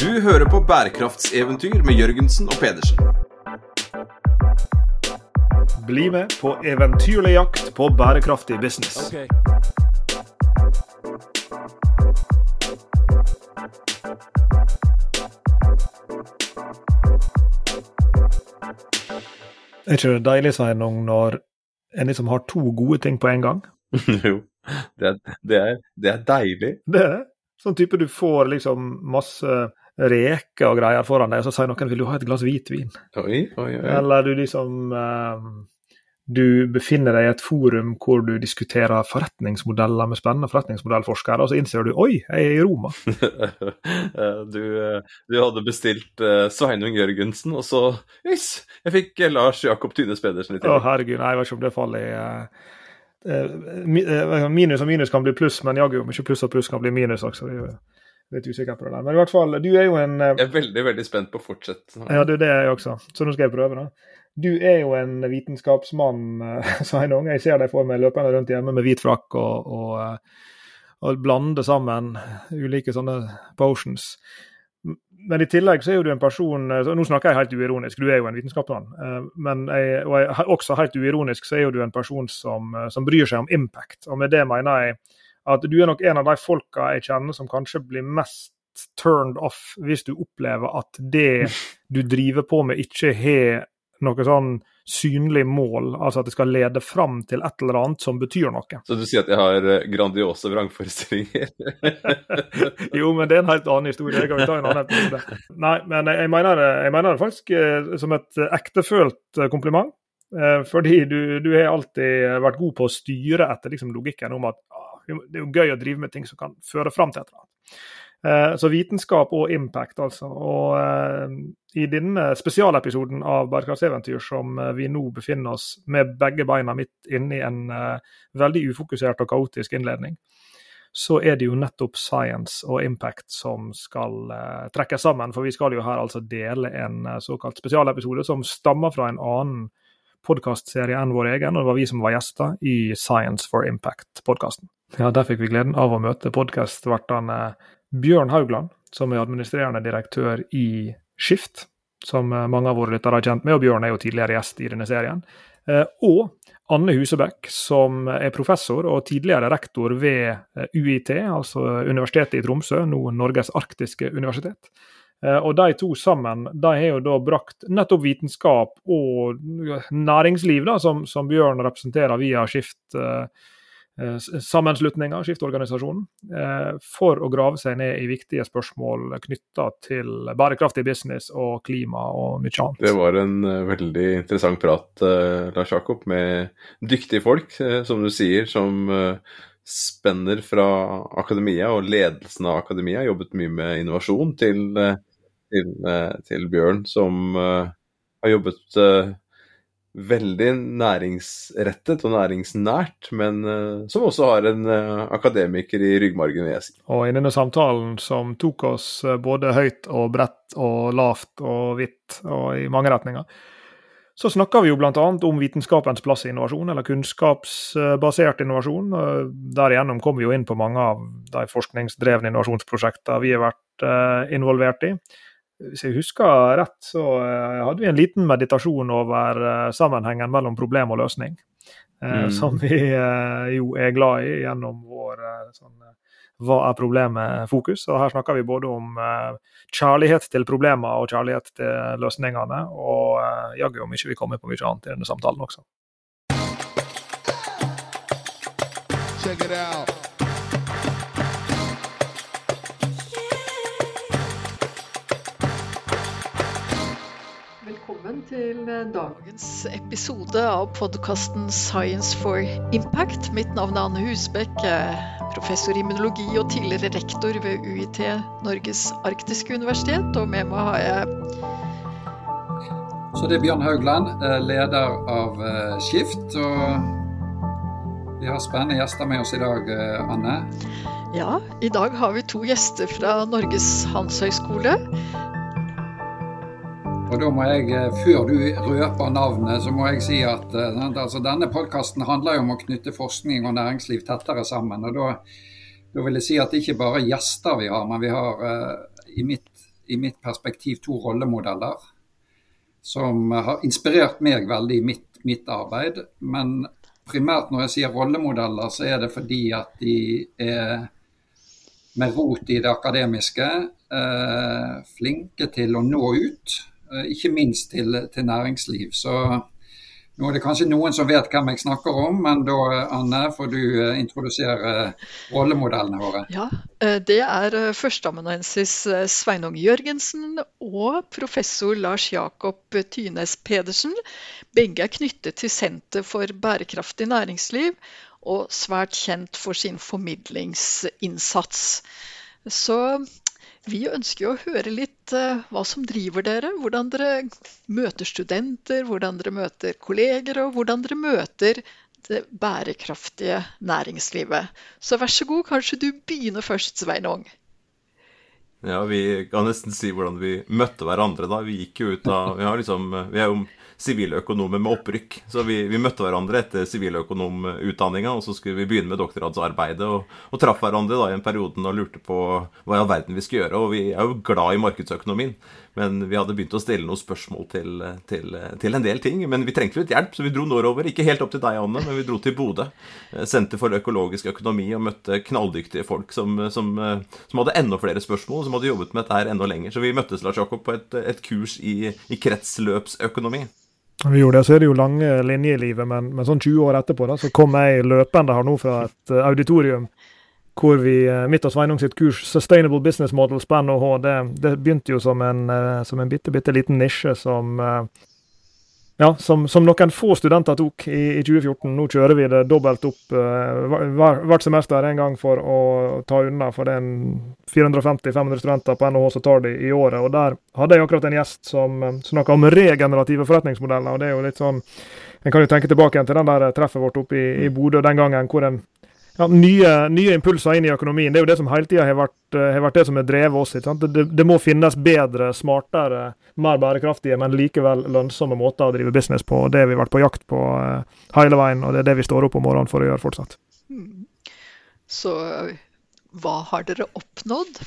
Du hører på bærekraftseventyr med Jørgensen og Pedersen. Bli med på eventyrlig jakt på bærekraftig business. Er ikke det deilig, Sveinung, når en liksom har to gode ting på en gang? jo, det er, det, er, det er, deilig. Det er det. Sånn type du får liksom masse reker og greier foran deg, og så sier noen vil du ha et glass hvitvin? Oi, oi, oi. Eller du liksom eh, du befinner deg i et forum hvor du diskuterer forretningsmodeller med spennende forretningsmodellforskere, og så innser du oi, jeg er i Roma. du, du, hadde bestilt Sveinung Jørgensen, og så yes, jeg fikk Lars Jakob Tynes Pedersen i tillegg. Å herregud, nei, jeg vet ikke om det faller i Minus og minus kan bli pluss, men jaggu ikke pluss og pluss kan bli minus også. Litt usikker på det der. Men i hvert fall, du er jo en Jeg er veldig, veldig spent på å fortsette. Ja, det er jeg også, så nå skal jeg prøve, da. Du er jo en vitenskapsmann, eh, Sveinung. Jeg ser deg for meg løpende rundt hjemme med hvit frakk og, og, eh, og blande sammen ulike sånne potions. Men i tillegg så er jo du en person eh, Nå snakker jeg helt uironisk, du er jo en vitenskapsmann. Men jeg, og jeg, også helt uironisk så er jo du en person som, som, bryr seg om impact. Og med det mener jeg at du er nok en av de folka jeg kjenner som kanskje blir mest turned off hvis du opplever at det du driver på med, ikke har noe sånn synlig mål, altså at det skal lede fram til et eller annet som betyr noe. Så du sier at jeg har eh, grandiose vrangforestillinger? jo, men det er en helt annen historie. Det kan vi ta en annen episode. Nei, men jeg mener, jeg mener det faktisk eh, som et ektefølt eh, kompliment. Fordi du, du, har alltid vært god på å styre etter liksom, logikken om at det er jo gøy å drive med ting som kan føre fram til et eller annet. Eh, så vitenskap og impact, altså. Og eh, i denne spesialepisoden av Bergkartseventyr som eh, vi nå befinner oss med begge beina midt inne i en veldig ufokusert og kaotisk innledning, så er det jo nettopp science og impact som skal trekkes sammen. For vi skal jo her altså dele en såkalt spesialepisode som stammer fra en annen podkastserie enn vår egen, og det var vi som var gjester i Science for Impact-podkasten. Ja, Der fikk vi gleden av å møte podkastvertene Bjørn Haugland, som er administrerende direktør i Skift, som eh, mange av våre lyttere er kjent med, og Bjørn er jo tidligere gjest i denne serien. Eh, og Anne Husebekk, som er professor og tidligere rektor ved eh, UiT, altså Universitetet i Tromsø, nå Norges arktiske universitet. Og de to sammen de har jo da brakt nettopp vitenskap og næringsliv, da, som, som Bjørn representerer via Skift Eh, sammenslutninga, skifteorganisasjonen, eh, for å grave seg ned i viktige spørsmål knytta til bærekraftig business og klima og mye annet. Det var en eh, veldig interessant prat, Lars Jakob, med dyktige folk, som du sier, som spenner fra akademia og ledelsen av akademia. Jobbet mye med innovasjon til, til, til Bjørn, som har jobbet veldig næringsrettet og næringsnært, men uh, som også har en uh, akademiker i ryggmargen, vil jeg. Og i denne samtalen som tok oss uh, både høyt og bredt og lavt og hvitt og i mange retninger, så snakker vi jo bl.a. om vitenskapens plass i innovasjon, eller kunnskapsbasert innovasjon. Derigjennom kommer vi jo inn på mange av de forskningsdrevne innovasjonsprosjektene vi har vært involvert i hvis jeg husker rett, så uh, hadde vi en liten meditasjon over uh, sammenhengen mellom problem og løsning. Uh, mm. Som vi jo er glad i gjennom vår sånn, Hva er problemet-fokus? Og Her snakker vi både om kjærlighet til problemer og kjærlighet til løsningene. Og jaggu om ikke vi kommer på mye annet i denne samtalen også. Check it out. Velkommen til eh, dagens episode av podkasten Science for Impact. Mitt navn er Anne Husbekk, professor i immunologi og tidligere rektor ved UiT, Norges arktiske universitet. Og med meg har jeg Så det er Bjørn Haugland, eh, leder av eh, Skift. Og vi har spennende gjester med oss i dag, Anne. Ja, i dag har vi to gjester fra Norges handelshøyskole. Og da må jeg, eh, Før du røper navnet, så må jeg si at uh, altså, denne podkasten handler jo om å knytte forskning og næringsliv tettere sammen. og da, da vil jeg si at det ikke bare gjester vi har, men vi har uh, i, mitt, i mitt perspektiv to rollemodeller som har inspirert meg veldig i mitt, mitt arbeid. Men primært når jeg sier rollemodeller, så er det fordi at de er med rot i det akademiske, eh, flinke til å nå ut. Eh, ikke minst til, til næringsliv. Så nå er det kanskje noen som vet hvem jeg snakker om, men da Anne, får du eh, introdusere rollemodellene våre. Ja, eh, Det er eh, førsteamanuensis Sveinung Jørgensen og professor Lars Jakob Tynes Pedersen. Begge er knyttet til Senter for bærekraftig næringsliv og svært kjent for sin formidlingsinnsats. Så vi ønsker jo å høre litt uh, hva som driver dere. Hvordan dere møter studenter, hvordan dere møter kolleger, og hvordan dere møter det bærekraftige næringslivet. Så vær så god, kanskje du begynner først, Sveinung. Ja, vi kan nesten si hvordan vi møtte hverandre da. Vi gikk jo ut av Vi, liksom, vi er jo siviløkonomer med opprykk. Så vi, vi møtte hverandre etter siviløkonomutdanninga, og så skulle vi begynne med doktorgradsarbeidet. Og, og traff hverandre da i en periode og lurte på hva i all verden vi skulle gjøre. Og vi er jo glad i markedsøkonomien, men vi hadde begynt å stille noen spørsmål til, til, til en del ting. Men vi trengte litt hjelp, så vi dro nordover. Ikke helt opp til deg, Anne, men vi dro til Bodø. Eh, Senter for økologisk økonomi, og møtte knalldyktige folk som, som, eh, som hadde enda flere spørsmål, som hadde jobbet med dette her enda lenger. Så vi møttes Lars Jakob, på et, et kurs i, i kretsløpsøkonomi. Vi det, så er det jo lange linjer i livet, men, men, sånn 20 år etterpå da, så kom jeg løpende her nå fra et uh, auditorium hvor vi, uh, midt av Sveinung sitt kurs Sustainable Business Models på NHH, det, det begynte jo som en, uh, som en bitte, bitte liten nisje som ja, som, som, noen få studenter tok i, i, 2014. Nå kjører vi det dobbelt opp uh, hvert semester en gang for å ta unna. For det er 450-500 studenter på NHH som tar det i året. og Der hadde jeg akkurat en gjest som uh, snakka om regenerative forretningsmodeller. og det er jo litt sånn, En kan jo tenke tilbake til den der treffet vårt oppe i, i Bodø den gangen hvor en ja, nye, nye, impulser inn i økonomien. Det er jo det som hele tida har, eh, har, vært det som har drevet oss. Det, det, må finnes bedre, smartere, mer bærekraftige, men likevel lønnsomme måter å drive business på. Det har vi vært på jakt på uh, hele veien, og det er det vi står opp om morgenen for å gjøre fortsatt. Mm. Så hva har dere oppnådd?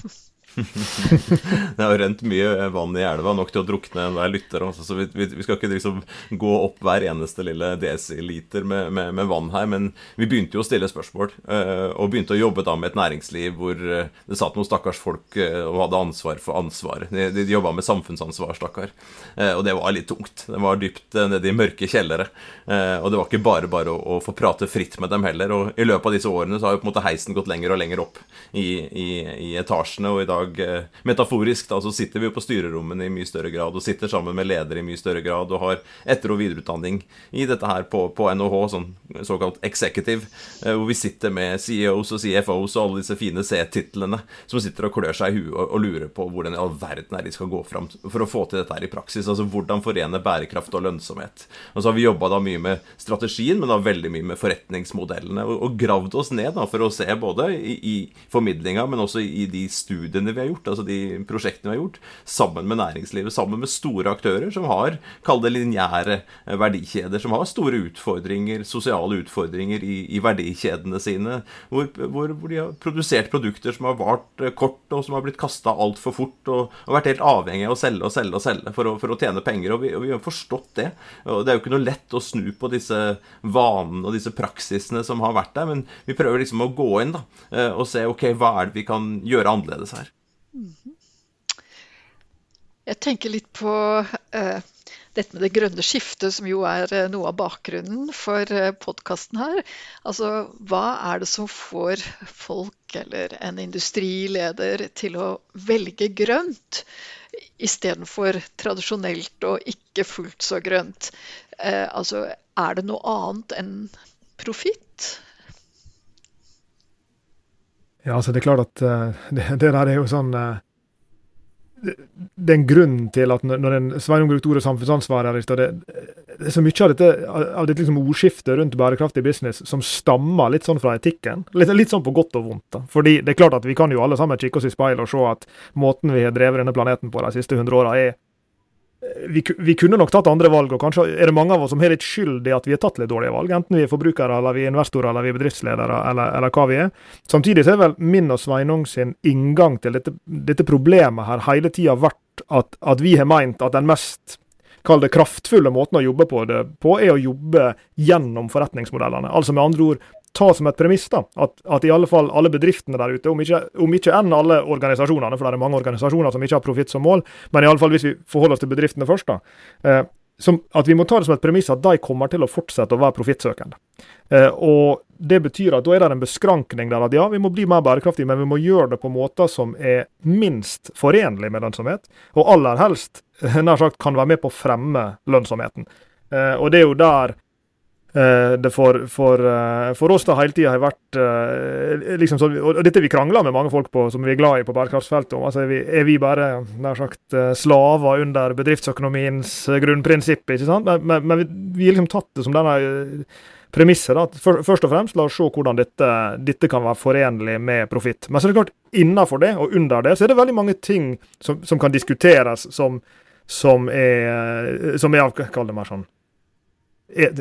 det har rent mye vann i elva, nok til å drukne enhver lytter. Også, så vi, vi, vi, skal ikke liksom gå opp hver eneste lille desiliter med, med, med, vann her. Men vi begynte jo å stille spørsmål, uh, og begynte å jobbe da med et næringsliv hvor uh, det satt noen stakkars folk uh, og hadde ansvar for ansvaret. De, de, de jobba med samfunnsansvar, stakkar. og det var litt tungt. Det var dypt nede i mørke kjellere. og det var ikke bare bare å, å, få prate fritt med dem heller. Og i løpet av disse årene så har jo på en måte heisen gått lenger og lenger opp i, i, i etasjene, og i dag dag eh, metaforisk, da, så sitter vi jo på styrerommene i mye større grad og sitter sammen med ledere i mye større grad og har etter- og videreutdanning i dette her på, på NHH, sånn såkalt executive, eh, hvor vi sitter med CEOs og CFOs og alle disse fine C-titlene som sitter og klør seg i huet og, og, lurer på hvordan i all verden er de skal gå fram for å få til dette her i praksis. Altså hvordan forene bærekraft og lønnsomhet. Og så har vi jobba da mye med strategien, men da veldig mye med forretningsmodellene, og, og gravd oss ned da for å se både i, i formidlinga, men også i de studiene vi har gjort, altså de prosjektene vi har gjort, sammen med næringslivet, sammen med store aktører som har, kall det lineære eh, verdikjeder, som har store utfordringer, sosiale utfordringer i, i verdikjedene sine, hvor, hvor, hvor, de har produsert produkter som har vart eh, kort, og som har blitt kasta altfor fort, og, og, vært helt avhengig av å selge og selge og selge for å, for å tjene penger. Og vi, og vi, har forstått det. Og det er jo ikke noe lett å snu på disse vanene og disse praksisene som har vært der, men vi prøver liksom å gå inn da, eh, og se ok, hva er det vi kan gjøre annerledes her. Jeg tenker litt på uh, dette med det grønne skiftet, som jo er uh, noe av bakgrunnen for eh, podkasten her. Altså, hva er det som får folk eller en industrileder til å velge grønt istedenfor tradisjonelt og ikke fullt så grønt? Uh, altså, er det noe annet enn profitt? Ja, altså det er klart at uh, det, det, der er jo sånn uh, det, det, er en grunn til at når, en Sveinung brukte ordet samfunnsansvar her i stad, så mye av dette, av dette liksom ordskiftet rundt bærekraftig business som stammer litt sånn fra etikken. Litt, litt sånn på godt og vondt. da. Fordi det er klart at vi kan jo alle sammen kikke oss i speilet og se at måten vi har drevet denne planeten på de siste 100 åra, er vi, vi, kunne nok tatt andre valg, og kanskje er det mange av oss som har litt skyld i at vi har tatt litt dårlige valg. Enten vi er forbrukere, eller vi er investorer, eller vi er bedriftsledere, eller, eller hva vi er. Samtidig så er vel min og Sveinung sin inngang til dette, dette problemet her hele tida vært at, at, vi har meint at den mest kall det kraftfulle måten å jobbe på, det, på, er å jobbe gjennom forretningsmodellene. Altså med andre ord ta som et premiss da, at, at, i alle fall alle bedriftene der ute, om ikke, om ikke enn alle organisasjonene, for det er mange organisasjoner som ikke har profitt som mål, men i alle fall hvis vi forholder oss til bedriftene først, da, eh, som, at vi må ta det som et premiss at de kommer til å fortsette å være profittsøkende. Eh, og Det betyr at da er det en beskrankning der at ja, vi må bli mer bærekraftige, men vi må gjøre det på måter som er minst forenlig med lønnsomhet, og aller helst nær sagt kan være med på å fremme lønnsomheten. Eh, og det er jo der det for, for, eh, for, oss da hele tida har vært eh, liksom så, Og dette vi krangler med mange folk på, som vi er glad i på bærekraftsfeltet om. altså Er vi, er vi bare nær sagt slaver under bedriftsøkonomiens grunnprinsipp? ikke sant? Men, men, men vi har liksom tatt det som denne premisset. da, Først og fremst, la oss se hvordan dette, dette kan være forenlig med profitt. Men så er det klart, innenfor det og under det, så er det veldig mange ting som, som kan diskuteres som, som er, som er kall det mer sånn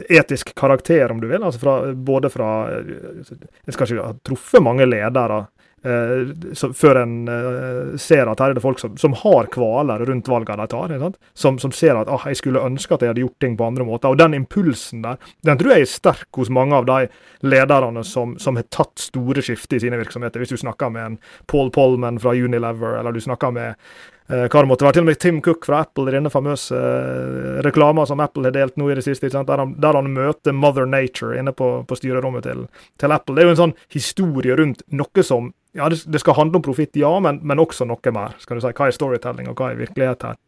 etisk karakter, om du vil. altså fra, Både fra Jeg skal ikke ha truffet mange ledere eh, så, før en eh, ser at her er det folk som, som har kvaler rundt valgene de tar. Som, som, ser at ah, jeg skulle ønske at jeg hadde gjort ting på andre måter. Og den impulsen der, den tror jeg er sterk hos mange av de lederne som, som har tatt store skifter i sine virksomheter. Hvis du snakker med en Paul Polman fra Unilever, eller du snakker med Eh, hva det måtte være. Til og med Tim Cook fra Apple i denne famøse uh, reklama som Apple har delt nå i det siste, der han, der, han, møter Mother Nature inne på, på styrerommet til, til, Apple. Det er jo en sånn historie rundt noe som Ja, det, det skal handle om profitt, ja, men, men, også noe mer. skal du si. Hva er storytelling, og hva er virkelighet her?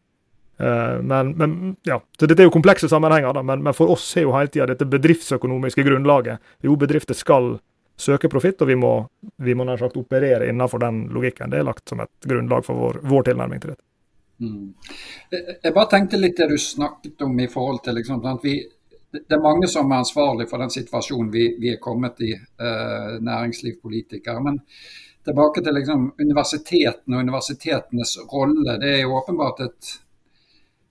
Uh, men, men, ja, så Dette er jo komplekse sammenhenger, da, men, men for oss er jo hele tida dette bedriftsøkonomiske grunnlaget. Jo, bedrifter skal søke profitt, og vi må, vi må nær sagt operere innenfor den logikken. Det er lagt som et grunnlag for vår, vår tilnærming til dette. Mm. Jeg bare tenkte litt det du snakket om i forhold til liksom, vi, Det er mange som er ansvarlig for den situasjonen vi, vi er kommet i, eh, næringsliv. Men tilbake til liksom, universitetene og universitetenes rolle. Det er jo åpenbart et,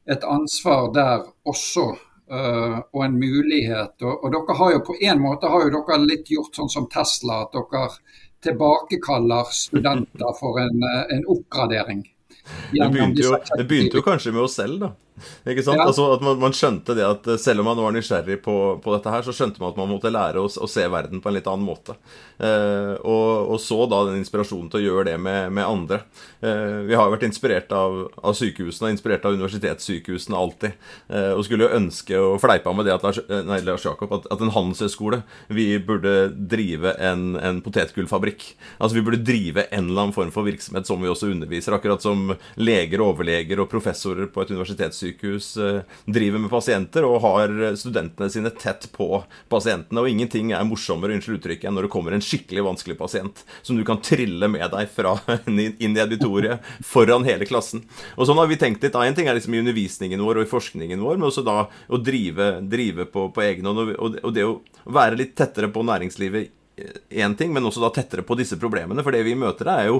et ansvar der også og en mulighet. Og, og, dere har jo på en måte har jo dere litt gjort sånn som Tesla, at dere tilbakekaller studenter for en, eh, en oppgradering. Det begynte, jo, det begynte, jo, kanskje med oss selv, da. Ikke sant? Ja. Altså at man, man, skjønte det at selv om man var nysgjerrig på, på, dette her, så skjønte man at man måtte lære å, å se verden på en litt annen måte. Eh, og, og, så da den inspirasjonen til å gjøre det med, med andre. Eh, vi har jo vært inspirert av, av, sykehusene, inspirert av universitetssykehusene alltid. Eh, og skulle jo ønske og fleipa med det at Lars, eh, nei, Lars Jakob, at, at en handelshøyskole Vi burde drive en, en potetgullfabrikk. Altså vi burde drive en eller annen form for virksomhet som vi også underviser. Akkurat som leger, og overleger og professorer på et universitetssykehus eh, driver med pasienter og har studentene sine tett på pasientene. Og ingenting er morsommere unnskyld uttrykket, enn når det kommer en skikkelig vanskelig pasient som du kan trille med deg fra inn i auditoriet foran hele klassen. Og sånn har vi tenkt litt. Én ting er liksom i undervisningen vår og i forskningen vår, men også da å drive, drive på, på egen hånd. Og det å være litt tettere på næringslivet én ting, men også da tettere på disse problemene. For det vi møter, er jo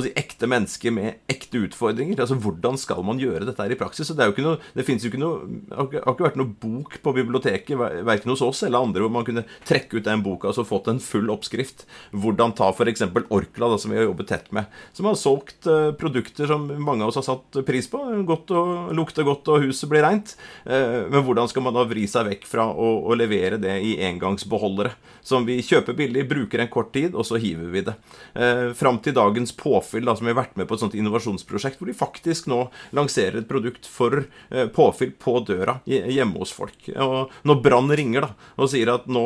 si, ekte mennesker med ekte utfordringer. Altså Hvordan skal man gjøre dette her i praksis? Og Det er jo ikke noe, det jo ikke noe har ikke vært noe bok på biblioteket, verken hos oss eller andre, hvor man kunne trekke ut den boka og så fått en full oppskrift. Hvordan ta f.eks. Orkla, da, som vi har jobbet tett med. Som har solgt uh, produkter som mange av oss har satt pris på. Godt og lukter godt, og huset blir reint. Uh, men hvordan skal man da vri seg vekk fra å, å levere det i engangsbeholdere, som vi kjøper billig? Bruker en kort tid, og så hiver vi det. Eh, Fram til dagens påfyll, da, som vi har vært med på et sånt innovasjonsprosjekt, hvor de faktisk nå lanserer et produkt for eh, påfyll på døra hjemme hos folk. Og når Brann ringer da, og sier at nå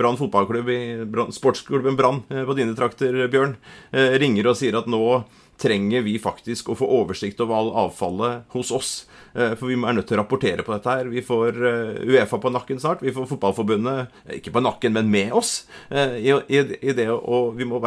Brann fotballklubb i Brand, sportsklubben Brann eh, på dine trakter, Bjørn, eh, ringer og sier at nå trenger vi faktisk å få oversikt over all avfallet hos oss. Eh, for vi er nødt til å rapportere på dette her. Vi får eh, Uefa på nakken snart. Vi får Fotballforbundet eh, ikke på nakken, men med oss i, det. å vi må,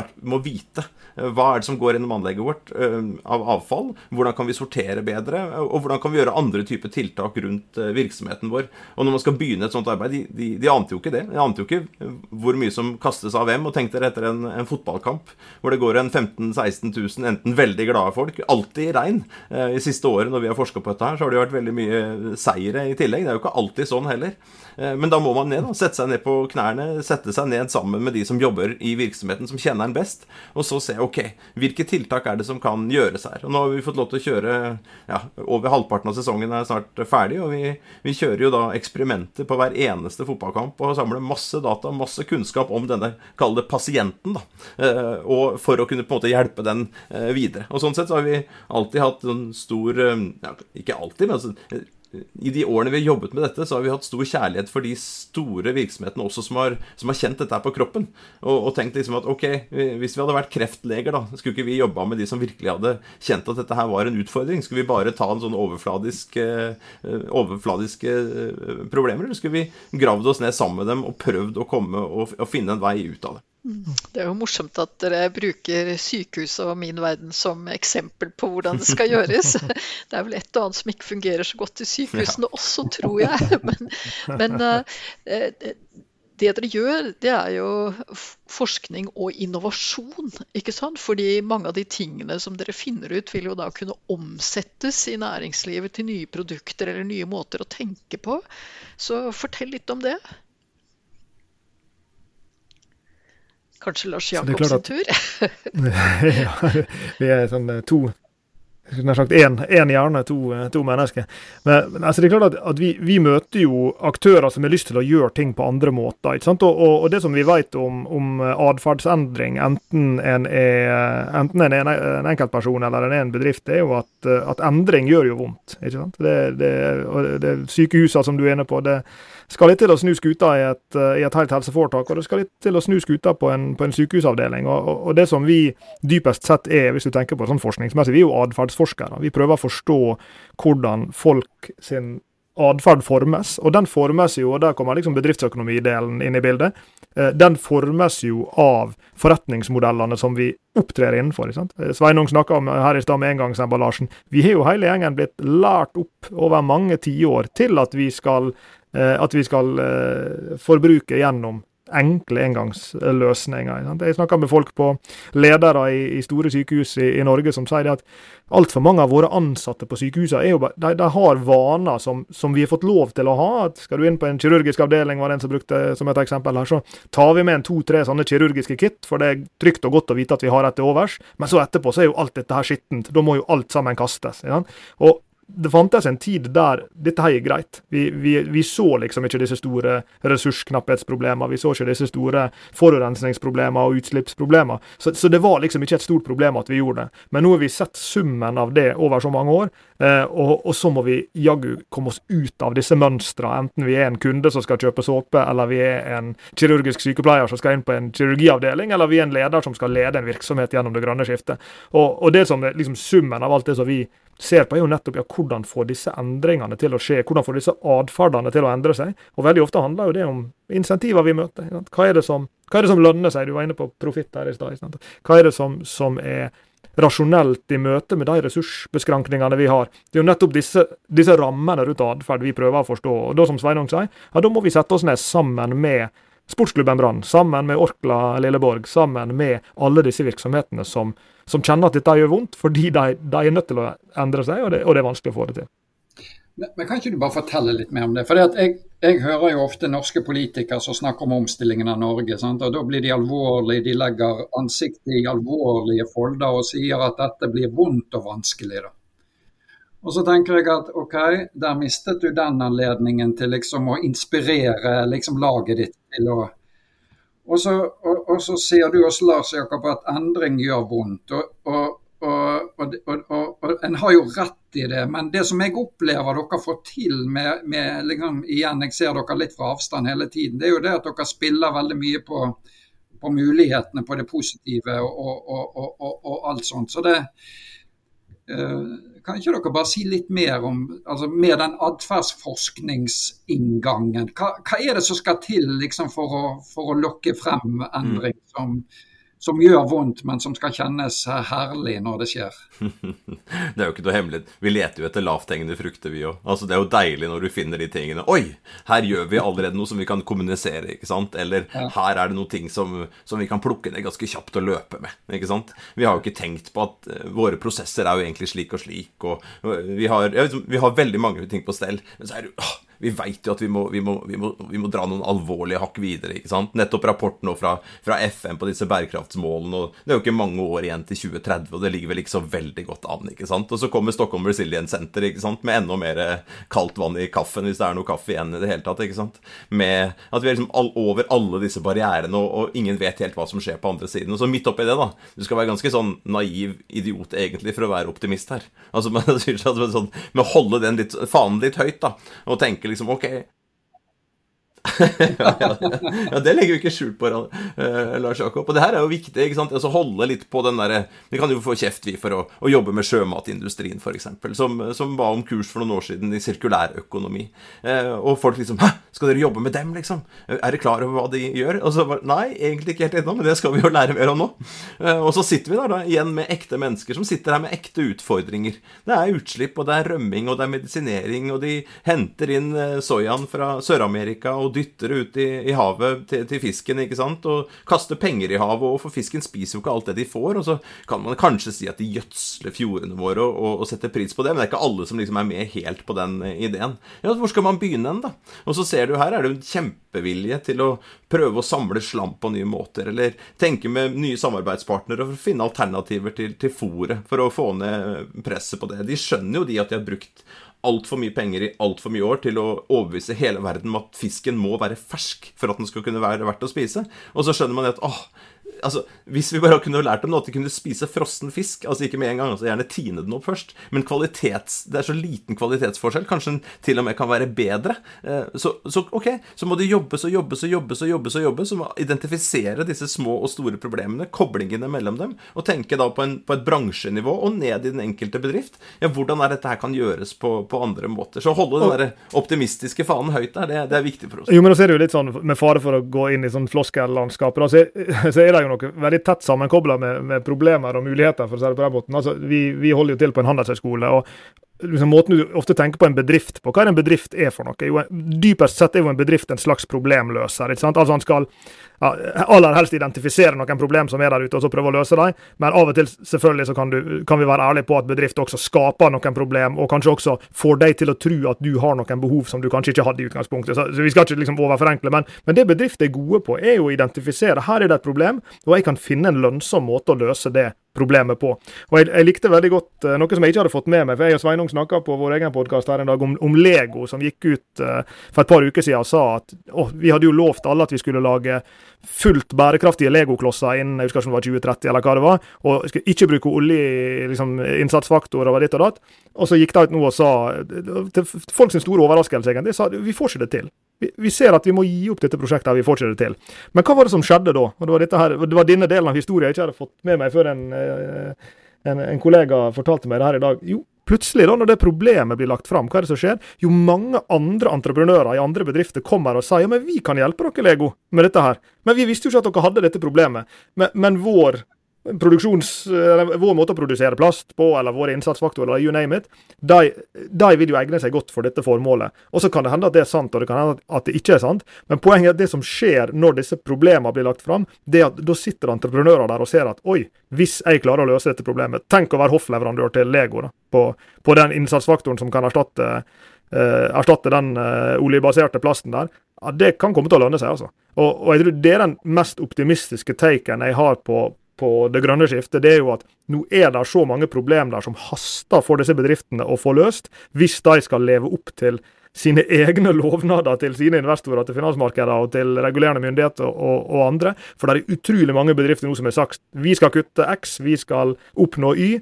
vite hva er det som går gjennom anlegget vårt av avfall. Hvordan kan vi sortere bedre? Og hvordan kan vi gjøre andre typer tiltak rundt virksomheten vår? Og når man skal begynne et sånt arbeid, de, de, de ante jo ikke det. De ante jo ikke hvor mye som kastes av hvem. Og tenk dere etter en, en fotballkamp hvor det går en 15 000-16 000 enten veldig glade folk. Alltid i regn. I siste året når vi har forska på dette her, så har det jo vært veldig mye seire i tillegg. Det er jo ikke alltid sånn heller. Men da må man ned, da. Sette seg ned på knærne. Sette seg ned sammen med de som jobber i virksomheten, som kjenner den best. Og så se ok, hvilke tiltak er det som kan gjøres her. Og nå har vi fått lov til å kjøre ja, over halvparten av sesongen er snart ferdig. Og vi, vi kjører jo da eksperimenter på hver eneste fotballkamp og samler masse data, masse kunnskap om denne, kall det pasienten, da. Eh, og for å kunne på en måte hjelpe den eh, videre. Og sånn sett så har vi alltid hatt en stor eh, ja, Ikke alltid, men altså i de årene vi har jobbet med dette, så har vi hatt stor kjærlighet for de store virksomhetene også som har, som har kjent dette her på kroppen. Og, og, tenkt liksom at ok, hvis vi hadde vært kreftleger, da, skulle ikke vi jobba med de som virkelig hadde kjent at dette her var en utfordring? Skulle vi bare ta en sånn overfladiske, eh, overfladiske eh, problemer, eller skulle vi gravd oss ned sammen med dem og prøvd å komme og, og finne en vei ut av det? Det er jo morsomt at dere bruker sykehuset og min verden som eksempel på hvordan det skal gjøres. Det er vel et og annet som ikke fungerer så godt i sykehusene også, tror jeg. Men, men eh, det dere gjør, det er jo forskning og innovasjon. ikke sant? Fordi mange av de tingene som dere finner ut, vil jo da kunne omsettes i næringslivet til nye produkter eller nye måter å tenke på. Så fortell litt om det. Kanskje Lars Jakob sin tur? ja, vi er sånn eh, to nær sagt én hjerne, to, eh, to, mennesker. Men, men altså, det er klart at, at vi, vi, møter jo aktører som har lyst til å gjøre ting på andre måter. ikke sant? Og, og, og det som vi vet om, om atferdsendring, enten en er enten en, en, en enkeltperson eller en, en bedrift, det er jo at, at endring gjør jo vondt. ikke sant? Det, det, det Sykehusene som du er inne på, det skal litt til å snu skuta i et, eh, i et helt helseforetak, og det skal litt til å snu skuta på en, på en sykehusavdeling. Og, og, det som vi dypest sett er, hvis du tenker på sånn forskningsmessig, vi er jo atferdsforskere. Vi prøver å forstå hvordan folk sin atferd formes, og den formes jo, og der kommer liksom bedriftsøkonomidelen inn i bildet, eh, den formes jo av forretningsmodellene som vi opptrer innenfor. ikke sant? Eh, Sveinung snakka om her i stad med engangsemballasjen. Vi har jo hele gjengen blitt lært opp over mange tiår til at vi skal Eh, at vi skal forbruke gjennom enkle engangsløsninger. Jeg snakker med folk på ledere i, i store sykehus i, i, Norge som sier at altfor mange av våre ansatte på sykehusene de, de har vaner som, som, vi har fått lov til å ha. At skal du inn på en kirurgisk avdeling, var det en som brukte som et eksempel her, så tar vi med en to-tre sånne kirurgiske kit, for det er trygt og godt å vite at vi har et til overs. Men så etterpå så er jo alt dette her skittent. Da må jo alt sammen kastes. Ja? Og det fantes en tid der dette her er greit. Vi, vi, vi, så liksom ikke disse store ressursknapphetsproblemene. Vi så ikke disse store forurensningsproblemene og utslippsproblemene. Så, så, det var liksom ikke et stort problem at vi gjorde det. Men nå har vi sett summen av det over så mange år, eh, og, og, så må vi jaggu komme oss ut av disse mønstrene. Enten vi er en kunde som skal kjøpe såpe, eller vi er en kirurgisk sykepleier som skal inn på en kirurgiavdeling, eller vi er en leder som skal lede en virksomhet gjennom det grønne skiftet. Og, og det som er liksom summen av alt det som vi ser på, er jo nettopp ja, hvordan få disse endringene til å skje. Hvordan få disse atferdene til å endre seg. Og veldig ofte handler jo det om insentiver vi møter. Hva er, som, hva er, det som, lønner seg? Du var inne på profitt her i stad. Hva er det som, som, er rasjonelt i møte med de ressursbeskrankningene vi har? Det er jo nettopp disse, disse rammene rundt atferd vi prøver å forstå. Og da, som Sveinung sier, ja, da må vi sette oss ned sammen med Sportsklubben Brann, sammen med Orkla Lilleborg, sammen med alle disse virksomhetene som, som kjenner at dette gjør vondt, fordi de, de, er nødt til å endre seg, og det, og det, er vanskelig å få det til. Men, men Kan ikke du bare fortelle litt mer om det? For jeg, jeg, hører jo ofte norske politikere som snakker om omstillingen av Norge. Sant? og Da blir de alvorlige, de legger ansiktet i alvorlige folder og sier at dette blir vondt og vanskelig. da. Og så tenker jeg at OK, der mistet du den anledningen til liksom å inspirere liksom laget ditt til å og så, og, og så sier du også, Lars Jakob, at endring gjør vondt. Og, og, og, en har jo rett i det, men det som jeg opplever dere får til med, med liksom, Igjen, jeg ser dere litt fra avstand hele tiden. Det er jo det at dere spiller veldig mye på, på mulighetene, på det positive og, alt sånt. Så det uh, kan ikke dere bare si litt mer om altså med den atferdsforskningsinngangen? Hva, hva, er det som skal til liksom, for, å, for, å, lokke frem endring som, som gjør vondt, men som skal kjennes herlig når det skjer. det er jo ikke noe hemmelig. Vi leter jo etter lavthengende frukter, vi òg. Altså, det er jo deilig når du finner de tingene. Oi, her gjør vi allerede noe som vi kan kommunisere, ikke sant? Eller ja. her er det noen ting som, som, vi kan plukke ned ganske kjapt og løpe med, ikke sant? Vi har jo ikke tenkt på at uh, våre prosesser er jo egentlig slik og slik, og uh, vi, har, vet, vi har veldig mange ting på stell. Men så er det jo vi veit jo at vi må, vi, må, vi, må, vi må, dra noen alvorlige hakk videre. ikke sant? Nettopp rapporten fra, fra, FN på disse bærekraftsmålene. og Det er jo ikke mange år igjen til 2030, og det ligger vel ikke så veldig godt an. ikke sant? Og så kommer Stockholm Resilience Center ikke sant? med enda mer kaldt vann i kaffen, hvis det er noe kaffe igjen i det hele tatt. ikke sant? Med at vi er liksom all, over alle disse barrierene, og, og, ingen vet helt hva som skjer på andre siden. Og så midt oppi det, da Du skal være ganske sånn naiv idiot, egentlig, for å være optimist her. Altså, men, sånn, med å holde den litt, fanen litt høyt, da, og tenke liksom OK, ja, det legger vi ikke skjul på, uh, Lars Jakob. Og det her er jo viktig. ikke sant? Altså Holde litt på den derre Vi kan jo få kjeft, vi, for å, å jobbe med sjømatindustrien, f.eks., som, som ba om kurs for noen år siden i sirkulærøkonomi. Eh, og folk liksom Hæ, skal dere jobbe med dem, liksom? Er dere klar over hva de gjør? Og så bare Nei, egentlig ikke helt ennå, men det skal vi jo lære mer om nå. Eh, og så sitter vi der da igjen med ekte mennesker som sitter her med ekte utfordringer. Det er utslipp, og det er rømming, og det er medisinering, og de henter inn soyaen fra Sør-Amerika. og dytter det ut i, i havet til, til, fisken ikke sant? og kaster penger i havet, og for fisken spiser jo ikke alt det de får. Og så kan man kanskje si at de gjødsler fjordene våre og, og, og, setter pris på det, men det er ikke alle som liksom er med helt på den eh, ideen. Ja, Hvor skal man begynne hen, da? Og så ser du her er det en kjempevilje til å prøve å samle slam på nye måter, eller tenke med nye samarbeidspartnere for å finne alternativer til, til fôret, for å få ned presset på det. De skjønner jo de at de har brukt altfor mye penger i altfor mye år til å overbevise hele verden om at fisken må være fersk for at den skal kunne være verdt å spise. Og så skjønner man at åh, altså, Hvis vi bare kunne lært dem at de kunne spise frossen fisk, altså ikke med en gang, altså gjerne tine den opp først, men kvalitets, det er så liten kvalitetsforskjell, kanskje den til og med kan være bedre, eh, så, så ok, så må de jobbes og jobbes og jobbes og jobbes og jobbes, så må identifisere disse små og store problemene, koblingene mellom dem, og tenke da på, en, på et bransjenivå og ned i den enkelte bedrift. Ja, hvordan er dette her kan gjøres på, på andre måter? Så holde den der optimistiske fanen høyt der, det, det, er viktig for oss. Jo, men nå ser du litt sånn, med fare for å gå inn i sånn floskellandskapet, så, så er det jo noe veldig tett sammenkobla med, med, problemer og muligheter, for å si det på den måten. Altså, vi, vi holder jo til på en handelshøyskole. og liksom måten du ofte tenker på en bedrift på. Hva er en bedrift er for noe? Jo, dypest sett er jo en bedrift en slags problemløser. ikke sant? Altså Han skal ja, aller helst identifisere noen problem som er der ute, og så prøve å løse dem. Men av og til selvfølgelig så kan, du, kan vi være ærlige på at bedrift også skaper noen problem, og kanskje også får deg til å tro at du har noen behov som du kanskje ikke hadde i utgangspunktet. Så, så Vi skal ikke liksom overforenkle, men, men det bedrifter er gode på, er jo å identifisere her er det et problem, og jeg kan finne en lønnsom måte å løse det problemet på. Og jeg, jeg, likte veldig godt uh, noe som jeg ikke hadde fått med meg. for Jeg og Sveinung snakka på vår egen podkast her en dag om, om, Lego, som gikk ut uh, for et par uker siden og sa at oh, vi hadde jo lovt alle at vi skulle lage fullt bærekraftige legoklosser innen jeg husker ikke om det var 2030 eller hva det var, og skulle ikke bruke olje liksom, innsatsfaktorer og ditt og datt. Og så gikk de ut nå og sa, til folk sin store overraskelse egentlig, sa vi får ikke det til. Vi, ser at vi må gi opp dette prosjektet, vi får ikke det til. Men hva var det som skjedde da? Og det var, her, det var denne delen av historien jeg ikke hadde fått med meg før en, eh, en, en kollega fortalte meg det her i dag. Jo, plutselig, da, når det problemet blir lagt fram, hva er det som skjer? Jo, mange andre entreprenører i andre bedrifter kommer og sier ja, men vi kan hjelpe dere, Lego, med dette her. Men vi visste jo ikke at dere hadde dette problemet. Men, men vår vår måte å produsere plast på, eller våre innsatsfaktorer, eller you name it, de, de, vil jo egne seg godt for dette formålet. Og så kan det hende at det er sant, og det kan hende at det ikke er sant. Men poenget er at det som skjer når disse problemene blir lagt fram, det er at da sitter entreprenører der og ser at oi, hvis jeg klarer å løse dette problemet Tenk å være hoffleverandør til Lego da, på, på den innsatsfaktoren som kan erstatte, eh, erstatte den eh, oljebaserte plasten der. Ja, Det kan komme til å lønne seg, altså. Og, og jeg tror det er den mest optimistiske taken jeg har på, på det grønne skiftet, det er jo at nå er det så mange problemer der som haster for disse bedriftene å få løst, hvis de skal leve opp til sine egne lovnader til sine investorer, til finansmarkeder og til regulerende myndigheter og, og, andre. For det er utrolig mange bedrifter nå som har sagt vi skal kutte X, vi skal oppnå Y,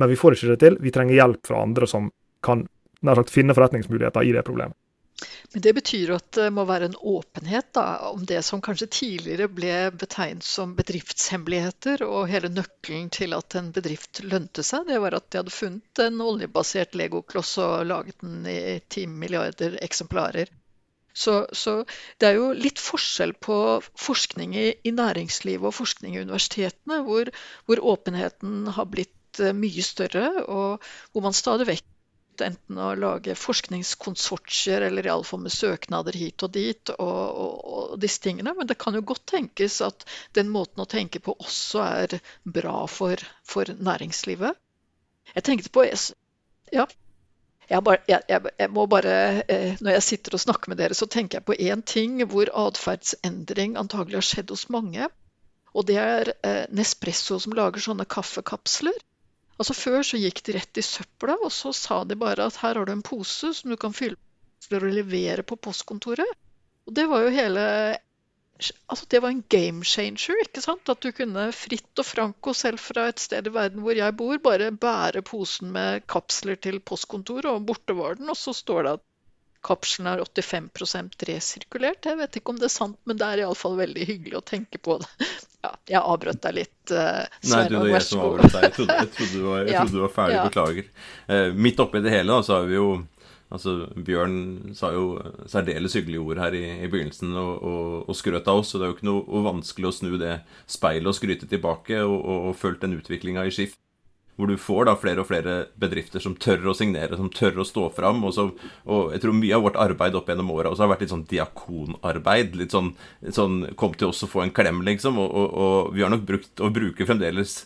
men vi får ikke det til. Vi trenger hjelp fra andre som kan nær sagt, finne forretningsmuligheter i det problemet. Men det betyr at det må være en åpenhet da, om det som kanskje tidligere ble betegnet som bedriftshemmeligheter, og hele nøkkelen til at en bedrift lønte seg, det var at de hadde funnet en oljebasert legokloss og laget den i 10 milliarder eksemplarer. Så, så, det er jo litt forskjell på forskning i, i næringslivet og forskning i universitetene, hvor, hvor, åpenheten har blitt eh, mye større, og hvor man stadig vekk enten å lage forskningskonsortier eller iallfall med søknader hit og dit og, og, og, disse tingene. Men det kan jo godt tenkes at den måten å tenke på også er bra for, for næringslivet. Jeg tenkte på Ja. Jeg, bare, jeg, jeg, jeg, må bare, eh, Når jeg sitter og snakker med dere, så tenker jeg på én ting hvor atferdsendring antagelig har skjedd hos mange. Og det er eh, Nespresso som lager sånne kaffekapsler. Altså Før så gikk de rett i søpla, og så sa de bare at her har du en pose som du kan fylle å levere på postkontoret. Og det var jo hele Altså, det var en game changer. ikke sant? At du kunne fritt og franko, selv fra et sted i verden hvor jeg bor, bare bære posen med kapsler til postkontoret, og borte var den. Og så står det at kapselen er 85% resirkulert. Jeg vet ikke om det er sant, men det er iallfall veldig hyggelig å tenke på det. Ja, jeg avbrøt deg litt. Uh, Nei, du, det var jeg som avbrøt deg. Jeg trodde, jeg trodde, du, var, jeg trodde du var ferdig. Ja. Beklager. Uh, midt oppi det hele da, så har vi jo Altså, Bjørn sa jo særdeles hyggelige ord her i, i begynnelsen og, og, og, skrøt av oss. Så det er jo ikke noe vanskelig å snu det speilet og skryte tilbake og, og, og fulgt den utviklinga i Skift. Hvor du får da flere og flere bedrifter som tør å signere, som tør å stå fram. Og, så, og jeg tror mye av vårt arbeid opp gjennom åra også har vært litt sånn diakonarbeid. Litt sånn, sånn kom til oss og få en klem, liksom. Og, og, og vi har nok brukt, og bruker fremdeles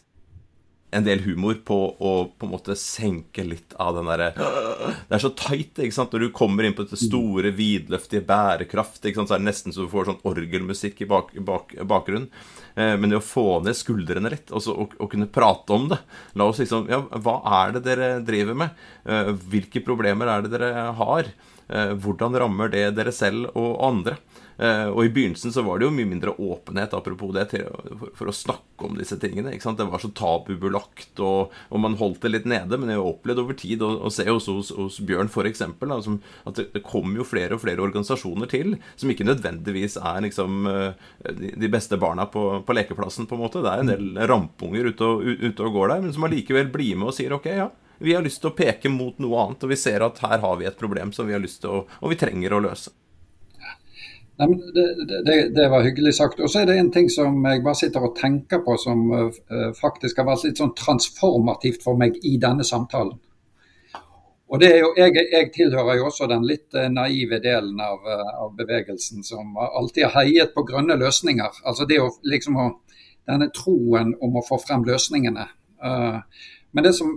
en del humor på å på en måte senke litt av den derre Det er så tight ikke sant? når du kommer inn på dette store, vidløftige bærekraft. Så er det nesten så du får sånn orgelmusikk i bak, bak, bakgrunnen. Eh, men det å få ned skuldrene litt og, og, og, kunne prate om det La oss liksom Ja, hva er det dere driver med? Eh, hvilke problemer er det dere har? Eh, hvordan rammer det dere selv og andre? Eh, og i begynnelsen så var det jo mye mindre åpenhet, apropos det, for, for, å snakke om disse tingene. ikke sant? Det var så tabubelagt, og, og man holdt det litt nede. Men jeg har opplevd over tid og, og se hos, hos, hos Bjørn f.eks. at det, det kommer jo flere og flere organisasjoner til som ikke nødvendigvis er liksom eh, de, de beste barna på, på, lekeplassen, på en måte. Det er en del rampunger ute og, ute og går der, men som allikevel blir med og sier ok, ja. Vi har lyst til å peke mot noe annet, og vi ser at her har vi et problem som vi har lyst til å, og vi trenger å løse. Nei, men det, det, det, var hyggelig sagt. Og så er det en ting som jeg bare sitter og tenker på, som uh, faktisk har vært litt sånn transformativt for meg i denne samtalen. Og det er jo, jeg, jeg tilhører jo også den litt uh, naive delen av, av, bevegelsen som alltid har heiet på grønne løsninger. Altså det å liksom å, Denne troen om å få frem løsningene. men det som,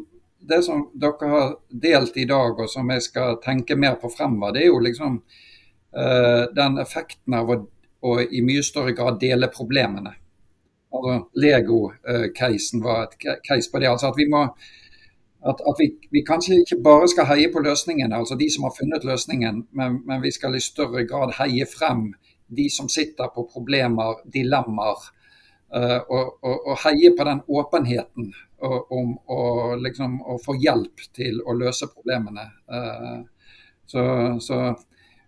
det som dere har delt i dag, og som jeg skal tenke mer på fremover, det er jo liksom Eh, den effekten av å, å, i mye større grad dele problemene. Altså, Lego-casen var et case på det. altså at vi må at, at vi, vi, kanskje ikke bare skal heie på løsningen, altså de som har funnet løsningen, men, men, vi skal i større grad heie frem de som sitter på problemer, dilemmaer. Uh, og, og, og, heie på den åpenheten om liksom, å få hjelp til å løse problemene. Så, så,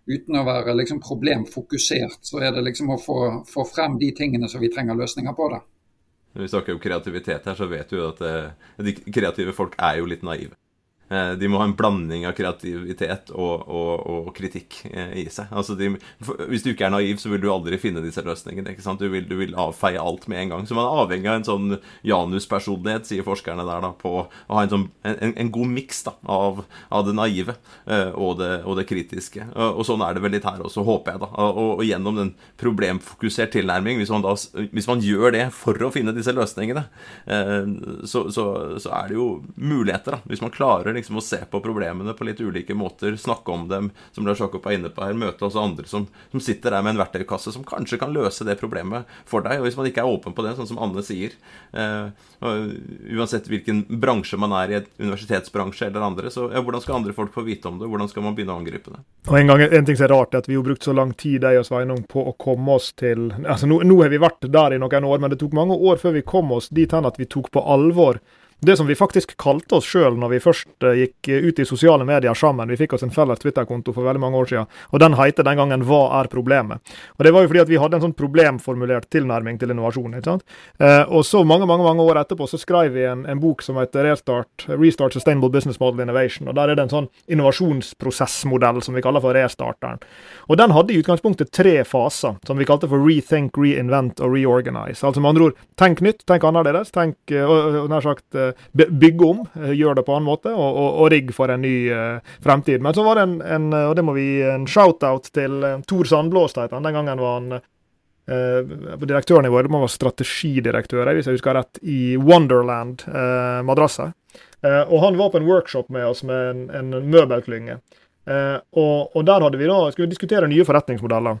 uten å være liksom problemfokusert, så er det liksom å få, få, frem de tingene som vi trenger løsninger på. da. Når vi snakker om kreativitet her, så vet du at eh, de kreative folk er jo litt naive. Eh, de må ha en blanding av kreativitet og, og, og kritikk eh, i seg. Altså de, hvis du ikke er naiv, så vil du aldri finne disse løsningene. Du vil, du vil, avfeie alt med en gang. Så man er avhengig av en sånn Janus-personlighet, sier forskerne der, da, på å ha en, sånn, en, en god miks av, av, det naive eh, og det, og det kritiske. Og, sånn er det vel litt her også, håper jeg. da. Og, gjennom den problemfokusert tilnærming, hvis man, da, hvis man gjør det for å finne disse løsningene, så, så, så er det jo muligheter, da. Hvis man klarer liksom å se på problemene på litt ulike måter, snakke om dem, som Lars Jakob er inne på her, møte også andre som, som, sitter der med en verktøykasse som kanskje kan løse det problemet for deg. Og hvis man ikke er åpen på det, sånn som Anne sier, eh, uansett hvilken bransje man er i, et universitetsbransje eller andre, så ja, hvordan skal andre folk få vite om det? Hvordan skal man begynne å angripe det? Og En gang, en ting som er rart, er at vi har brukt så lang tid jeg og Sveinung, på å komme oss til altså nå, nå har vi vært der i noen år, men det tok mange år før vi kom oss dit hen at vi tok på alvor det som vi faktisk kalte oss sjøl når vi først uh, gikk ut i sosiale medier sammen. Vi fikk oss en felles Twitter-konto for veldig mange år siden, og den heter den gangen 'Hva er problemet?' Og Det var jo fordi at vi hadde en sånn problemformulert tilnærming til innovasjon. ikke sant? Uh, og så mange mange, mange år etterpå så skrev vi en, en bok som heter Restart, Restart Sustainable Business Model Innovation. og Der er det en sånn innovasjonsprosessmodell som vi kaller for restarteren. Og Den hadde i utgangspunktet tre faser, som vi kalte for rethink, reinvent og reorganize. Altså med andre ord, tenk nytt, tenk annerledes, tenk nær sagt bygge om, gjøre det på en annen måte, og, og, og rigge for en ny uh, fremtid. Men så var det en, en og det må vi en shout-out til uh, Tor Sandblås, den gangen var han uh, på direktørnivå, det må være strategidirektør, hvis jeg husker rett, i Wonderland uh, madrasser. Uh, og han var på en workshop med oss med en, en møbelklynge. Og, og, der hadde vi da, skulle vi diskutere nye forretningsmodeller.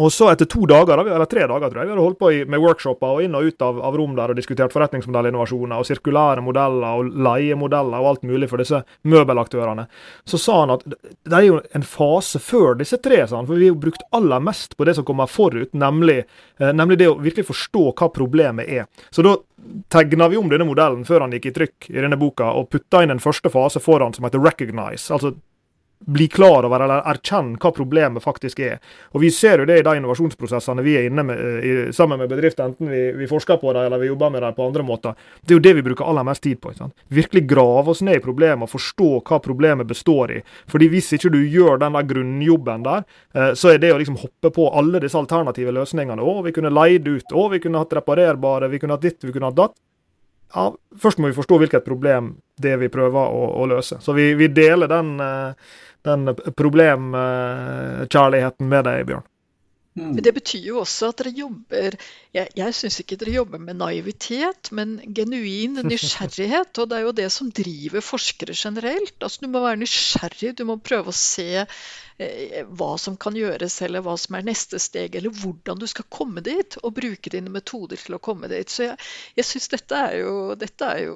Og så etter to dager, eller tre dager tror jeg, vi hadde holdt på med workshoper og inn og ut av, av rom der og diskutert forretningsmodellinnovasjoner og sirkulære modeller og leiemodeller og alt mulig for disse møbelaktørene. Så sa han at det er jo en fase før disse tre, sa han, for vi har brukt aller mest på det som kommer forut, nemlig, eh, nemlig det å virkelig forstå hva problemet er. Så da tegna vi om denne modellen før han gikk i trykk i denne boka, og putta inn en første fase foran som heter recognize. altså bli klar over eller erkjenne hva problemet faktisk er. Og Vi ser jo det i de innovasjonsprosessene vi er inne med i, sammen med bedrifter, enten vi, vi, forsker på dem eller vi jobber med dem på andre måter. Det er jo det vi bruker aller mest tid på. Sant? Virkelig grave oss ned i problemet og forstå hva problemet består i. Fordi Hvis ikke du gjør den der grunnjobben der, eh, så er det å liksom hoppe på alle disse alternative løsningene. Å, vi kunne leid ut. Å, vi kunne hatt reparerbare. Vi kunne hatt ditt, vi kunne hatt datt ja, først må vi forstå hvilket problem det vi prøver å, å løse. Så vi, vi deler den, eh, den problemkjærligheten med deg, Bjørn. Mm. Det betyr jo også at dere jobber Jeg, jeg syns ikke dere jobber med naivitet, men genuin nysgjerrighet. Og det er jo det som driver forskere generelt. Altså, du må være nysgjerrig, du må prøve å se eh, hva som kan gjøres, eller hva som er neste steg, eller hvordan du skal komme dit. Og bruke dine metoder til å komme dit. Så jeg, jeg syns dette, dette er jo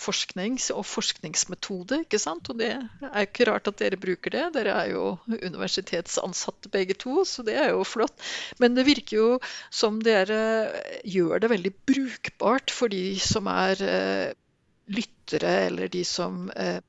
forsknings- og forskningsmetode. ikke sant? Og det er ikke rart at dere bruker det. Dere er jo universitetsansatte begge to, så det er jo flott. Men det virker jo som dere gjør det veldig brukbart for de som er eh, lyttere, eller de som eh,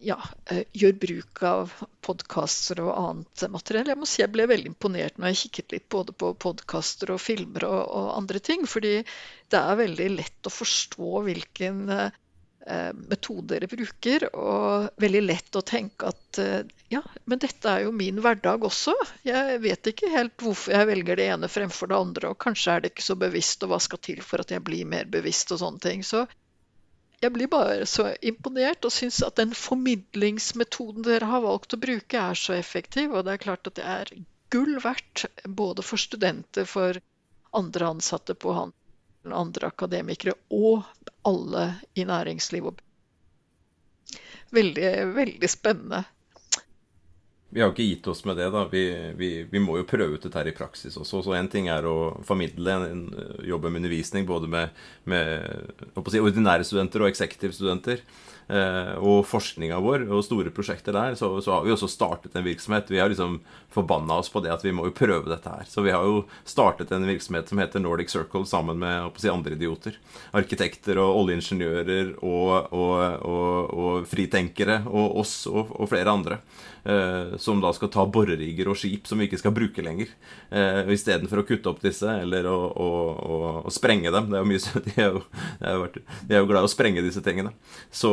ja, eh, gjør bruk av podkaster og annet materiell. Jeg må si jeg ble veldig imponert når jeg kikket litt både på podkaster og filmer og, og, andre ting. Fordi det er veldig lett å forstå hvilken eh, metode dere bruker. Og veldig lett å tenke at eh, ja, men dette er jo min hverdag også. Jeg vet ikke helt hvorfor jeg velger det ene fremfor det andre. Og kanskje er det ikke så bevisst, og hva skal til for at jeg blir mer bevisst og sånne ting. Så jeg blir bare så imponert og syns at den formidlingsmetoden dere har valgt å bruke, er så effektiv. Og det er klart at det er gull verdt både for studenter, for andre ansatte på handel, andre akademikere og alle i næringslivet. Veldig, veldig spennende vi har ikke gitt oss med det. da. Vi, vi, vi må jo prøve ut dette her i praksis også. Så Én ting er å formidle, en, jobbe med undervisning både med, med si, ordinære studenter og eksekutivstudenter. Eh, og forskninga vår og store prosjekter der, så, så, har vi også startet en virksomhet. Vi har liksom forbanna oss på det at vi må jo prøve dette her. Så vi har jo startet en virksomhet som heter Nordic Circle sammen med si, andre idioter. Arkitekter og oljeingeniører og, og, og, og fritenkere og oss og, flere andre. Eh, som da skal ta borerigger og skip som vi ikke skal bruke lenger. Eh, Istedenfor å kutte opp disse eller å, å, å, å sprenge dem. Det er jo mye, de, er jo, de, er jo, de er jo glad i å sprenge disse tingene. Så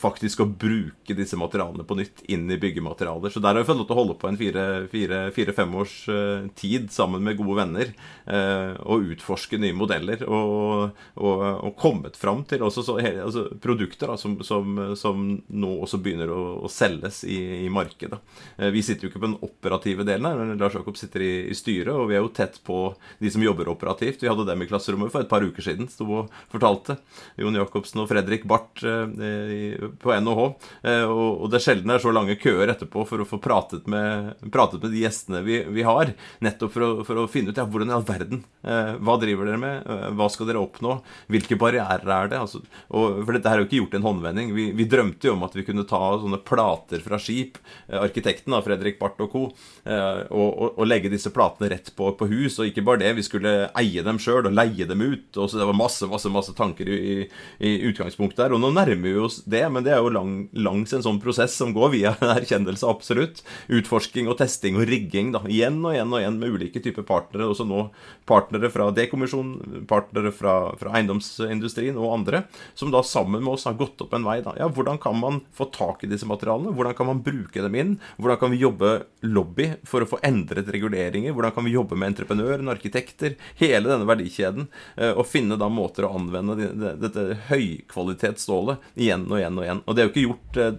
faktisk å bruke disse materialene på nytt inn i byggematerialer. Så der har vi fått lov til å holde på en fire-fem års uh, tid sammen med gode venner uh, og utforske nye modeller. Og, og, og kommet fram til også så, altså, produkter da, som, som, som, nå også begynner å, å selges i, i markedet. Uh, vi sitter jo ikke på den operative delen her. men Lars Jakob sitter i, i, styret, og vi er jo tett på de som jobber operativt. Vi hadde dem i klasserommet for et par uker siden, sto og fortalte. Jon Jacobsen og Fredrik Barth i på NHH. Eh, og det sjelden er så lange køer etterpå for å få pratet med, pratet med de gjestene vi, vi har. Nettopp for å, for å, finne ut ja, hvordan i all verden eh, Hva driver dere med? Eh, hva skal dere oppnå? Hvilke barrierer er det? Altså, og, for dette her er jo ikke gjort i en håndvending. Vi, vi, drømte jo om at vi kunne ta sånne plater fra skip. Arkitekten da, Fredrik Barth og co. Og, legge disse platene rett på, på, hus. Og ikke bare det, vi skulle eie dem sjøl og leie dem ut. Og så Det var masse masse, masse tanker i, i utgangspunktet der. Og nå nærmer vi oss det, men det er jo lang, langs en sånn prosess som går via erkjennelse, absolutt. Utforsking og testing og rigging. da, Igjen og igjen og igjen med ulike typer partnere. Også nå partnere fra Dekommisjonen, partnere fra, fra eiendomsindustrien og andre, som da sammen med oss har gått opp en vei. da, ja, Hvordan kan man få tak i disse materialene? Hvordan kan man bruke dem inn? Hvordan kan vi jobbe lobby for å få endret reguleringer? Hvordan kan vi jobbe med entreprenøren, arkitekter, hele denne verdikjeden, eh, og finne da måter å anvende dette høykvalitetsstålet igjen og igjen og igjen. Og det er jo ikke gjort eh,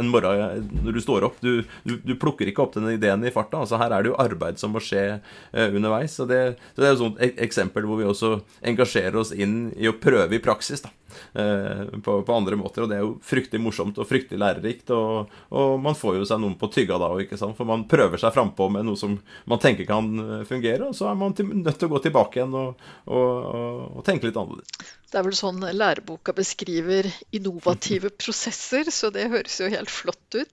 en morgen når du står opp. Du, du, du plukker ikke opp denne ideen i farta. altså Her er det jo arbeid som må skje eh, underveis. Så det, så det er et eksempel hvor vi også engasjerer oss inn i å prøve i praksis. da Eh, på, på, andre måter. Og det er jo fryktelig morsomt og fryktelig lærerikt. Og, og man får jo seg noen på tygga da òg, for man prøver seg frampå med noe som man tenker kan eh, fungere, og så er man til, nødt til å gå tilbake igjen og, og, og tenke litt annerledes. Det er vel sånn læreboka beskriver innovative prosesser, så det høres jo helt flott ut.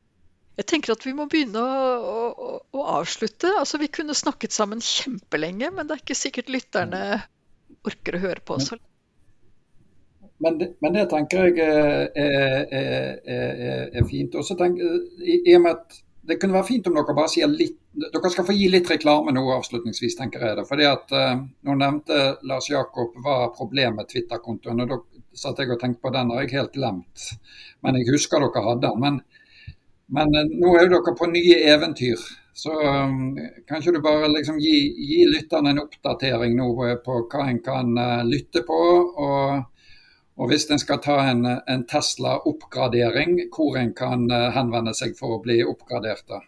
Jeg tenker at vi må begynne å, å, å, avslutte. Altså, Vi kunne snakket sammen kjempelenge, men det er ikke sikkert lytterne orker å høre på oss. Men det, men det, tenker jeg er, er, er, er fint. Også tenker, i, i og med at Det kunne være fint om dere bare sier litt Dere skal få gi litt reklame nå avslutningsvis, tenker jeg. det, fordi at uh, Nå nevnte Lars Jakob hva problemet med Twitter-kontoen. og Da satt jeg og tenkte på den, har jeg helt glemt. Men jeg husker dere hadde den. Men, men uh, nå er jo dere på nye eventyr. Så um, kan ikke du bare liksom gi, gi lytterne en oppdatering nå på hva en kan uh, lytte på. og og hvis en skal ta en, en Tesla-oppgradering, hvor en kan eh, henvende seg for å bli oppgradert. da.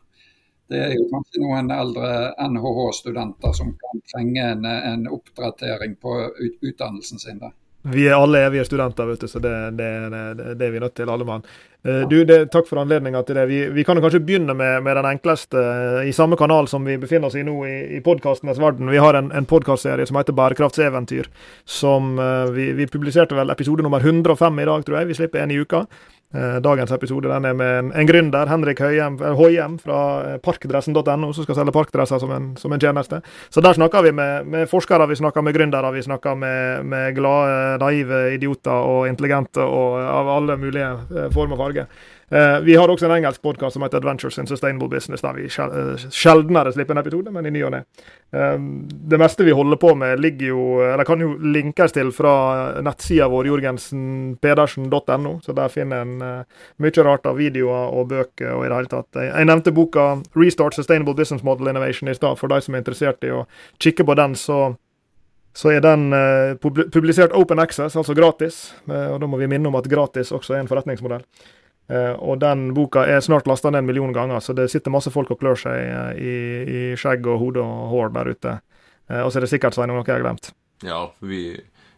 Det er jo kanskje noen eldre NHH-studenter som kan trenge en, en oppdatering på ut, utdannelsen sin. da. Vi er alle evige studenter, vet du, så det, det, det, det er vi nødt til, alle mann. Uh, du, Takk for anledninga til det. Vi, vi kan kanskje begynne med, med, den enkleste, uh, i samme kanal som vi befinner oss i nå, i, i podkastenes verden. Vi har en, en podkastserie som heter Bærekraftseventyr. som uh, vi, vi, publiserte vel episode nummer 105 i dag, tror jeg. Vi slipper en i uka. Eh, dagens episode den er med en, en gründer, Henrik Høyem, Høyem fra eh, parkdressen.no, som skal selge parkdresser som en, som en tjeneste. Så der snakker vi med, med forskere, vi snakker med gründere, vi snakker med, med glade, naive idioter og intelligente og av alle mulige eh, former og farger. Uh, vi har også en engelsk podkast som heter Adventures in Sustainable Business, der vi uh, sjeldnere slipper en episode, men i ny og ne. Uh, det meste vi holder på med, ligger jo, eller kan jo linkes til fra nettsida vår jorgensenpedersen.no, så der finner en mye rart av videoer og bøker og i det hele tatt. Jeg, nevnte boka Restart Sustainable Business Model Innovation i stad. For de som er interessert i å kikke på den, så så er den eh, publisert open access, altså gratis. Eh, og Da må vi minne om at gratis også er en forretningsmodell. Uh, og den boka er snart lasta ned en million ganger, så det sitter masse folk og klør seg uh, i, i, skjegg og hode og hår der ute. Uh, og så er det sikkert Sveinung, noe jeg har glemt. Ja, vi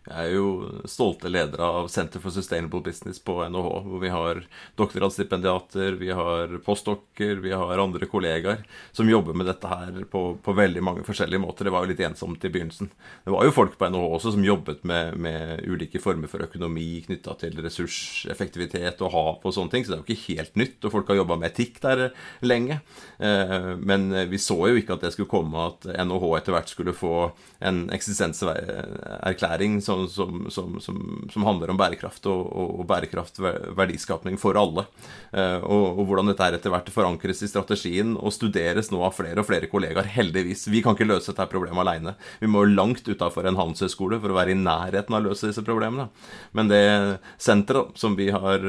jeg er jo stolte ledere av Center for Sustainable Business på NHH, hvor vi har doktorgradsstipendiater, vi har postdokker, vi har andre kollegaer som jobber med dette her på, på, veldig mange forskjellige måter. Det var jo litt ensomt i begynnelsen. Det var jo folk på NHH også som jobbet med, med ulike former for økonomi knytta til ressurseffektivitet og hav og sånne ting, så det er jo ikke helt nytt. Og folk har jobba med etikk der lenge. Eh, men vi så jo ikke at det skulle komme at NHH etter hvert skulle få en eksistenserklæring. Sånn som, som, som, som, handler om bærekraft og, og, bærekraft verdiskapning for alle. Eh, og, og, hvordan dette etter hvert forankres i strategien og studeres nå av flere og flere kollegaer, heldigvis. Vi kan ikke løse dette problemet alene. Vi må langt utafor en handelshøyskole for å være i nærheten av å løse disse problemene. Men det senteret som vi har,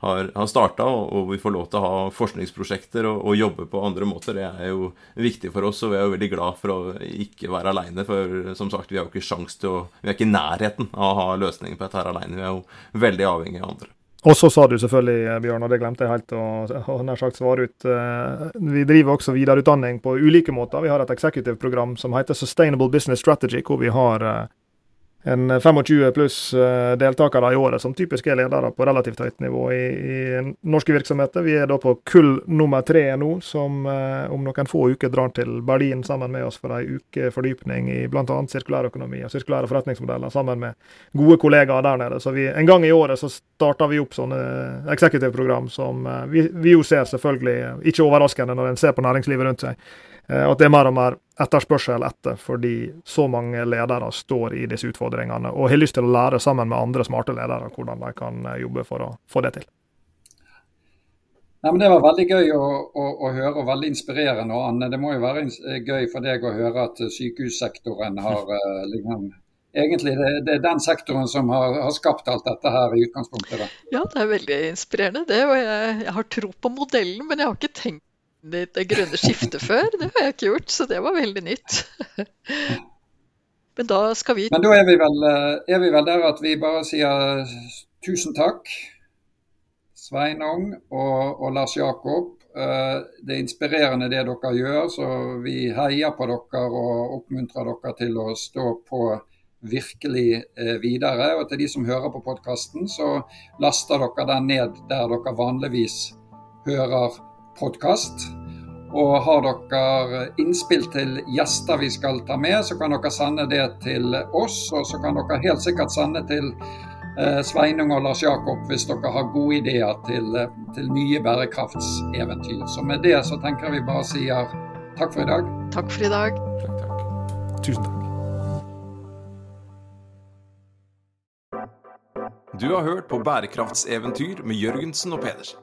har, har starta, og vi får lov til å ha forskningsprosjekter og, og, jobbe på andre måter, det er jo viktig for oss. Og vi er jo veldig glad for å ikke være aleine, for som sagt, vi har jo ikke sjans til å Vi er ikke i nærheten av å ha løsninger på dette her alene. Vi er jo veldig avhengig av andre. Og så sa du selvfølgelig, eh, Bjørn, og det glemte jeg helt å, nær sagt svare ut. Eh, vi driver også videreutdanning på ulike måter. Vi har et executive-program som heter Sustainable Business Strategy, hvor vi har eh, en 25 pluss eh, deltakere i året, som typisk er ledere på relativt høyt nivå i, i norske virksomheter. Vi er da på kull nummer tre nå, som eh, om noen få uker drar til Berlin sammen med oss for ei uke fordypning i bl.a. sirkulærøkonomi og sirkulære forretningsmodeller, sammen med gode kollegaer der nede. Så vi, en gang i året så starter vi opp sånne executive-program som eh, vi, vi jo ser selvfølgelig, ikke overraskende når en ser på næringslivet rundt seg, Eh, og at det er mer og mer etterspørsel etter, fordi så mange ledere står i disse utfordringene og har lyst til å lære sammen med andre smarte ledere hvordan de kan eh, jobbe for å få det til. Nei, men Det var veldig gøy å, å, å høre og veldig inspirerende. Og Anne, det må jo være eh, gøy for deg å høre at sykehussektoren har liksom, Egentlig det, det, er den sektoren som har, har, skapt alt dette her i utgangspunktet. Da. Ja, det er veldig inspirerende. det, og jeg, jeg har tro på modellen, men jeg har ikke tenkt det grønne skiftet før. Det har jeg ikke gjort, så det var veldig nytt. Men da skal vi Men da er vi, vel, eh, er vi vel der at vi bare sier tusen takk. Sveinung og, og Lars Jakob. Eh, det er inspirerende det dere gjør, så vi heier på dere og oppmuntrer dere til å stå på virkelig eh, videre. Og til de som hører på podkasten, så laster dere den ned der dere vanligvis hører podkast. Og har dere innspill til gjester vi skal ta med, så kan dere sende det til oss. Og så kan dere helt sikkert sende til eh, Sveinung og Lars Jakob hvis dere har gode ideer til, eh, til nye bærekraftseventyr. Så med det så tenker vi bare sier takk for i dag. Takk for i dag. Takk, takk. Tusen takk. Du har hørt på Bærekraftseventyr med Jørgensen og Pedersen.